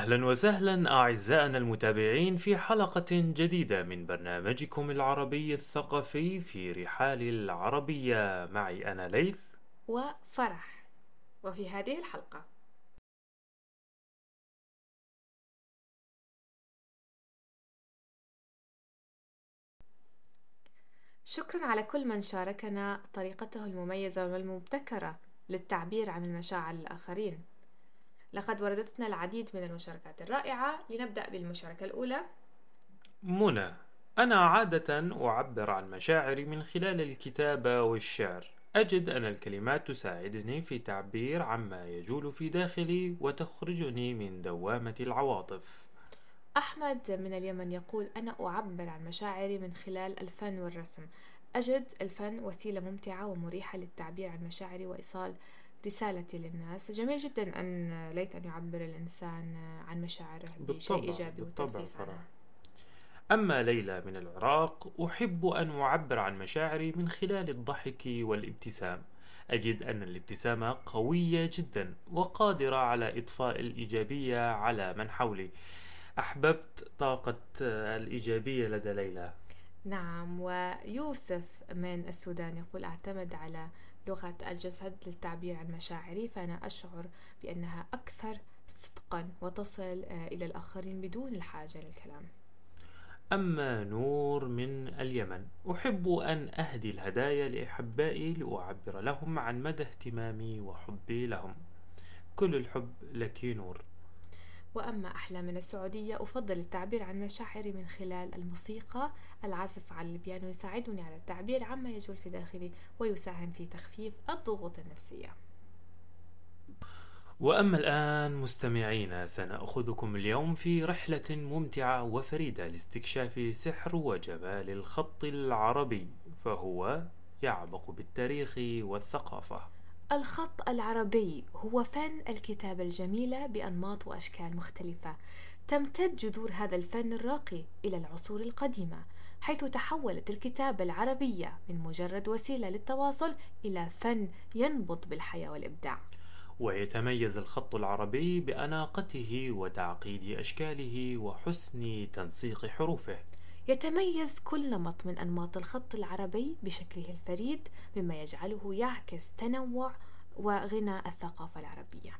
أهلا وسهلا أعزائنا المتابعين في حلقة جديدة من برنامجكم العربي الثقافي في رحال العربية. معي أنا ليث. وفرح. وفي هذه الحلقة. شكرا على كل من شاركنا طريقته المميزة والمبتكرة للتعبير عن المشاعر الآخرين. لقد وردتنا العديد من المشاركات الرائعة لنبدأ بالمشاركة الأولى. منى أنا عادة أعبر عن مشاعري من خلال الكتابة والشعر. أجد أن الكلمات تساعدني في تعبير عما يجول في داخلي وتخرجني من دوامة العواطف. أحمد من اليمن يقول أنا أعبر عن مشاعري من خلال الفن والرسم. أجد الفن وسيلة ممتعة ومريحة للتعبير عن مشاعري وإيصال رسالتي للناس. جميل جدا أن ليت أن يعبر الإنسان عن مشاعره بشيء إيجابي عنها أما ليلى من العراق أحب أن أعبر عن مشاعري من خلال الضحك والابتسام. أجد أن الابتسامة قوية جدا وقادرة على إضفاء الإيجابية على من حولي. أحببت طاقة الإيجابية لدى ليلى. نعم ويوسف من السودان يقول أعتمد على لغة الجسد للتعبير عن مشاعري فأنا أشعر بأنها أكثر صدقا وتصل آه، إلى الآخرين بدون الحاجة للكلام. أما نور من اليمن أحب أن أهدي الهدايا لأحبائي لأعبر لهم عن مدى اهتمامي وحبي لهم. كل الحب لك نور. وأما أحلى من السعودية أفضل التعبير عن مشاعري من خلال الموسيقى العزف على البيانو يساعدني على التعبير عما يجول في داخلي ويساهم في تخفيف الضغوط النفسية. وأما الآن مستمعينا سنأخذكم اليوم في رحلة ممتعة وفريدة لاستكشاف سحر وجمال الخط العربي فهو يعبق بالتاريخ والثقافة. الخط العربي هو فن الكتابة الجميلة بأنماط وأشكال مختلفة. تمتد جذور هذا الفن الراقي إلى العصور القديمة حيث تحولت الكتابة العربية من مجرد وسيلة للتواصل إلى فن ينبض بالحياة والإبداع. ويتميز الخط العربي بأناقته وتعقيد أشكاله وحسن تنسيق حروفه. يتميز كل نمط من أنماط الخط العربي بشكله الفريد مما يجعله يعكس تنوع وغنى الثقافة العربية.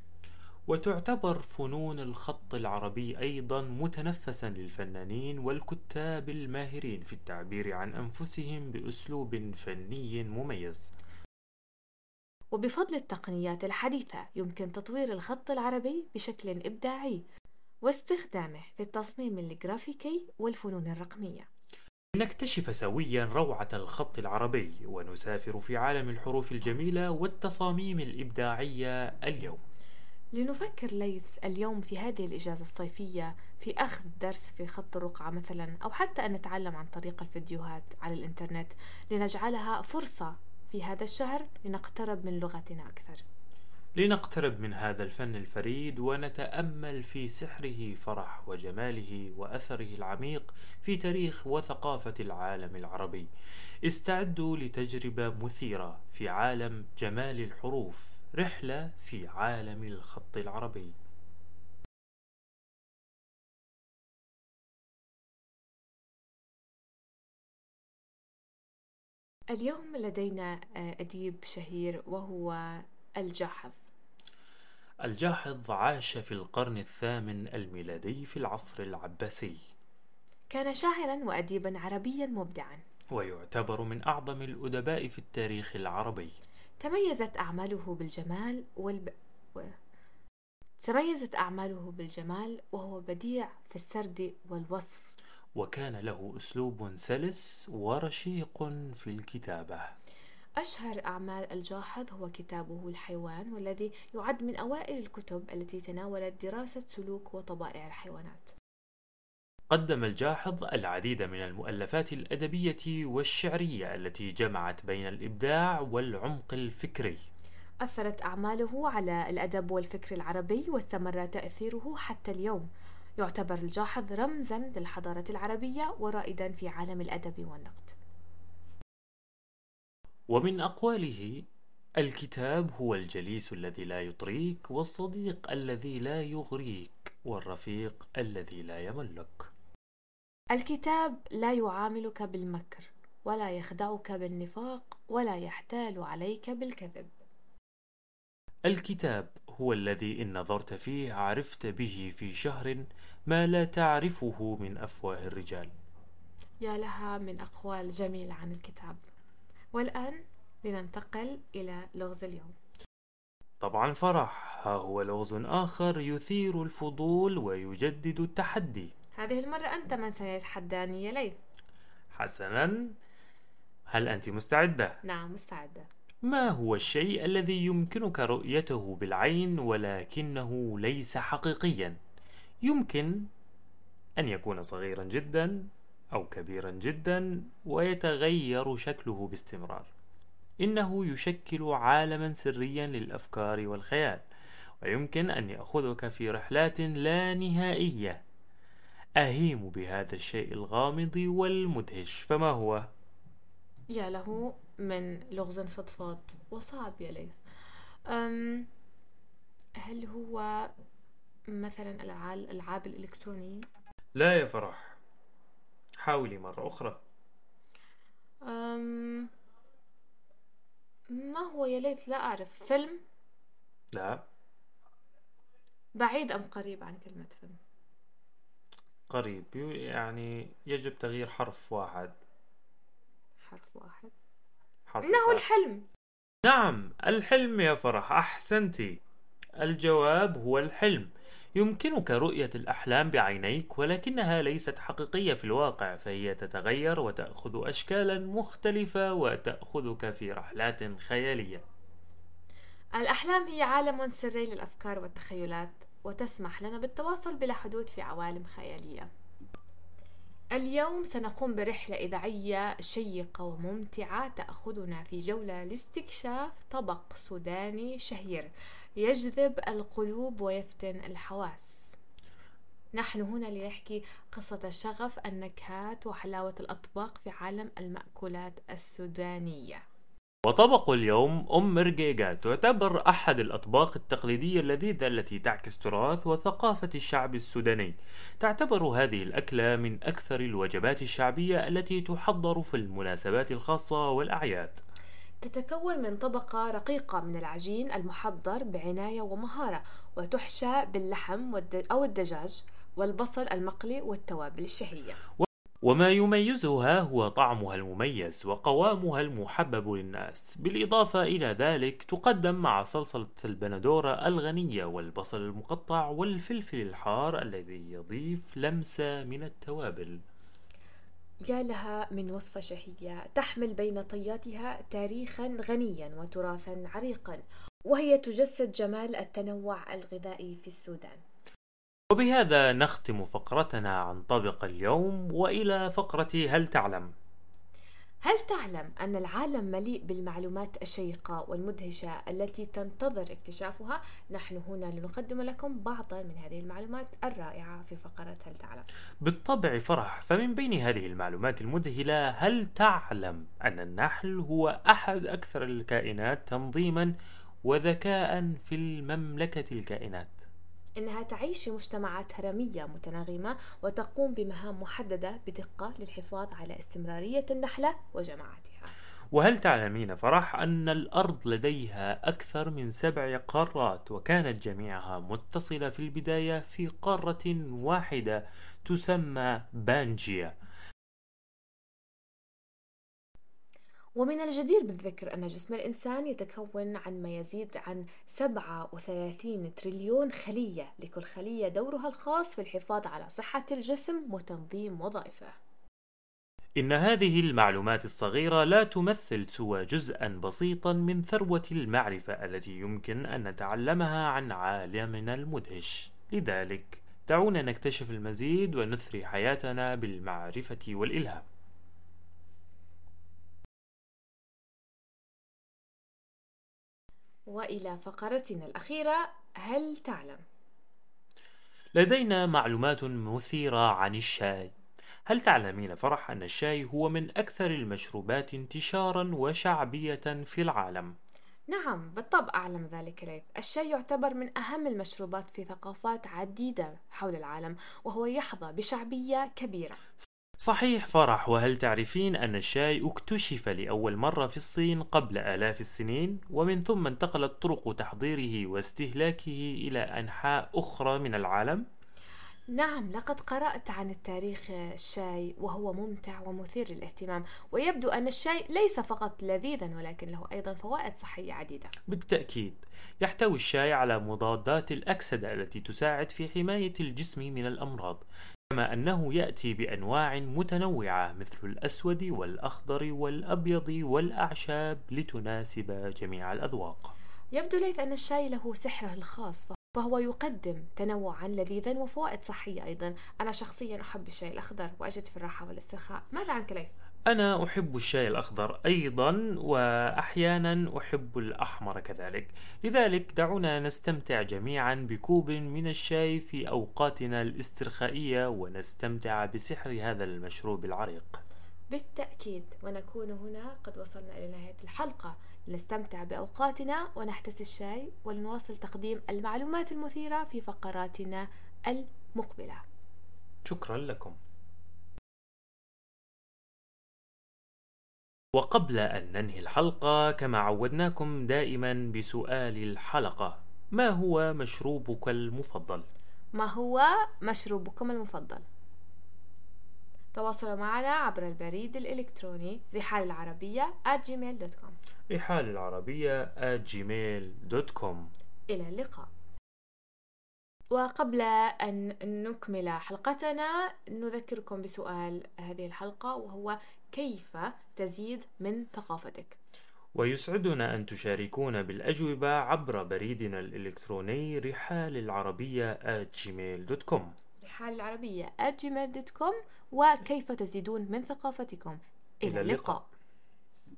وتعتبر فنون الخط العربي أيضا متنفسا للفنانين والكتاب الماهرين في التعبير عن أنفسهم بأسلوب فني مميز. وبفضل التقنيات الحديثة يمكن تطوير الخط العربي بشكل إبداعي واستخدامه في التصميم الجرافيكي والفنون الرقمية. نكتشف سويا روعة الخط العربي ونسافر في عالم الحروف الجميلة والتصاميم الإبداعية اليوم. لنفكر ليث اليوم في هذه الإجازة الصيفية في أخذ درس في خط الرقعة مثلا أو حتى أن نتعلم عن طريق الفيديوهات على الإنترنت لنجعلها فرصة في هذا الشهر لنقترب من لغتنا أكثر. لنقترب من هذا الفن الفريد ونتأمل في سحره فرح وجماله وأثره العميق في تاريخ وثقافة العالم العربي. استعدوا لتجربة مثيرة في عالم جمال الحروف رحلة في عالم الخط العربي. اليوم لدينا أديب شهير وهو الجاحظ الجاحظ عاش في القرن الثامن الميلادي في العصر العباسي. كان شاعرا وأديبا عربيا مبدعا. ويعتبر من أعظم الأدباء في التاريخ العربي. تميزت أعماله بالجمال والب... و... تميزت أعماله بالجمال وهو بديع في السرد والوصف. وكان له أسلوب سلس ورشيق في الكتابة. أشهر أعمال الجاحظ هو كتابه الحيوان والذي يعد من أوائل الكتب التي تناولت دراسة سلوك وطبائع الحيوانات. قدم الجاحظ العديد من المؤلفات الأدبية والشعرية التي جمعت بين الإبداع والعمق الفكري. أثرت أعماله على الأدب والفكر العربي واستمر تأثيره حتى اليوم. يعتبر الجاحظ رمزا للحضارة العربية ورائدا في عالم الأدب والنقد. ومن أقواله الكتاب هو الجليس الذي لا يطريك والصديق الذي لا يغريك والرفيق الذي لا يملك. الكتاب لا يعاملك بالمكر ولا يخدعك بالنفاق ولا يحتال عليك بالكذب. الكتاب هو الذي إن نظرت فيه عرفت به في شهر ما لا تعرفه من أفواه الرجال. يا لها من أقوال جميلة عن الكتاب. والآن لننتقل إلى لغز اليوم. طبعا فرح. ها هو لغز آخر يثير الفضول ويجدد التحدي. هذه المرة أنت من سيتحداني يا ليث. حسنا. هل أنت مستعدة؟ نعم مستعدة. ما هو الشيء الذي يمكنك رؤيته بالعين ولكنه ليس حقيقيا؟ يمكن أن يكون صغيرا جدا. أو كبيرا جدا ويتغير شكله باستمرار. إنه يشكل عالما سريا للأفكار والخيال ويمكن أن يأخذك في رحلات لا نهائية. أهيم بهذا الشيء الغامض والمدهش. فما هو؟ يا له من لغز فضفاض وصعب يا ليث. أم هل هو مثلا الألعاب الإلكترونية؟ لا يا فرح. حاولي مرة أخرى. أم ما هو يا ليث لا أعرف فيلم؟ لا. بعيد أم قريب عن كلمة فيلم؟ قريب يعني يجب تغيير حرف واحد. حرف واحد. حرف إنه واحد. الحلم. نعم الحلم يا فرح أحسنتي. الجواب هو الحلم. يمكنك رؤية الأحلام بعينيك ولكنها ليست حقيقية في الواقع فهي تتغير وتأخذ أشكالا مختلفة وتأخذك في رحلات خيالية. الأحلام هي عالم سري للأفكار والتخيلات وتسمح لنا بالتواصل بلا حدود في عوالم خيالية. اليوم سنقوم برحلة إذاعية شيقة وممتعة تأخذنا في جولة لاستكشاف طبق سوداني شهير. يجذب القلوب ويفتن الحواس. نحن هنا لنحكي قصة الشغف النكهات وحلاوة الأطباق في عالم المأكولات السودانية. وطبق اليوم أم مرقيقة تعتبر أحد الأطباق التقليدية اللذيذة التي تعكس تراث وثقافة الشعب السوداني. تعتبر هذه الأكلة من أكثر الوجبات الشعبية التي تحضر في المناسبات الخاصة والأعياد. تتكون من طبقة رقيقة من العجين المحضر بعناية ومهارة وتحشى باللحم أو الدجاج والبصل المقلي والتوابل الشهية. وما يميزها هو طعمها المميز وقوامها المحبب للناس. بالإضافة إلى ذلك تقدم مع صلصة البندورة الغنية والبصل المقطع والفلفل الحار الذي يضيف لمسة من التوابل. يا لها من وصفة شهية. تحمل بين طياتها تاريخا غنيا وتراثا عريقا وهي تجسد جمال التنوع الغذائي في السودان. وبهذا نختم فقرتنا عن طبق اليوم وإلى فقرة هل تعلم؟ هل تعلم أن العالم مليء بالمعلومات الشيقة والمدهشة التي تنتظر اكتشافها؟ نحن هنا لنقدم لكم بعضا من هذه المعلومات الرائعة في فقرة هل تعلم؟ بالطبع فرح، فمن بين هذه المعلومات المذهلة هل تعلم أن النحل هو أحد أكثر الكائنات تنظيما وذكاء في المملكة الكائنات؟ إنها تعيش في مجتمعات هرمية متناغمة وتقوم بمهام محددة بدقة للحفاظ على استمرارية النحلة وجماعتها وهل تعلمين فرح أن الأرض لديها أكثر من سبع قارات وكانت جميعها متصلة في البداية في قارة واحدة تسمى بانجيا؟ ومن الجدير بالذكر أن جسم الإنسان يتكون عن ما يزيد عن 37 تريليون خلية لكل خلية دورها الخاص في الحفاظ على صحة الجسم وتنظيم وظائفه. إن هذه المعلومات الصغيرة لا تمثل سوى جزءا بسيطا من ثروة المعرفة التي يمكن أن نتعلمها عن عالمنا المدهش. لذلك دعونا نكتشف المزيد ونثري حياتنا بالمعرفة والإلهام. وإلى فقرتنا الأخيرة هل تعلم؟ لدينا معلومات مثيرة عن الشاي. هل تعلمين فرح أن الشاي هو من أكثر المشروبات انتشارا وشعبية في العالم؟ نعم بالطبع أعلم ذلك ليث الشاي يعتبر من أهم المشروبات في ثقافات عديدة حول العالم وهو يحظى بشعبية كبيرة. صحيح فرح وهل تعرفين أن الشاي اكتشف لأول مرة في الصين قبل آلاف السنين ومن ثم انتقلت طرق تحضيره واستهلاكه إلى أنحاء أخرى من العالم؟ نعم لقد قرأت عن التاريخ الشاي وهو ممتع ومثير للاهتمام ويبدو أن الشاي ليس فقط لذيذا ولكن له أيضا فوائد صحية عديدة. بالتأكيد يحتوي الشاي على مضادات الأكسدة التي تساعد في حماية الجسم من الأمراض كما أنه يأتي بأنواع متنوعة مثل الأسود والأخضر والأبيض والأعشاب لتناسب جميع الأذواق. يبدو ليث أن الشاي له سحره الخاص فهو يقدم تنوعا لذيذا وفوائد صحية أيضا. أنا شخصيا أحب الشاي الأخضر وأجد في الراحة والاسترخاء. ماذا عنك ليث؟ أنا أحب الشاي الأخضر أيضا وأحيانا أحب الأحمر كذلك. لذلك دعونا نستمتع جميعا بكوب من الشاي في أوقاتنا الاسترخائية ونستمتع بسحر هذا المشروب العريق. بالتأكيد ونكون هنا. قد وصلنا إلى نهاية الحلقة. لنستمتع بأوقاتنا ونحتسي الشاي ولنواصل تقديم المعلومات المثيرة في فقراتنا المقبلة شكرا لكم وقبل أن ننهي الحلقة كما عودناكم دائما بسؤال الحلقة ما هو مشروبك المفضل؟ ما هو مشروبكم المفضل؟ تواصلوا معنا عبر البريد الإلكتروني رحال العربية at gmail.com رحال العربية at gmail.com إلى اللقاء. وقبل أن نكمل حلقتنا نذكركم بسؤال هذه الحلقة وهو كيف تزيد من ثقافتك؟ ويسعدنا أن تشاركونا بالأجوبة عبر بريدنا الإلكتروني رحال العربية at gmail.com رحال العربية at gmail.com وكيف تزيدون من ثقافتكم إلى, اللقاء. اللقاء.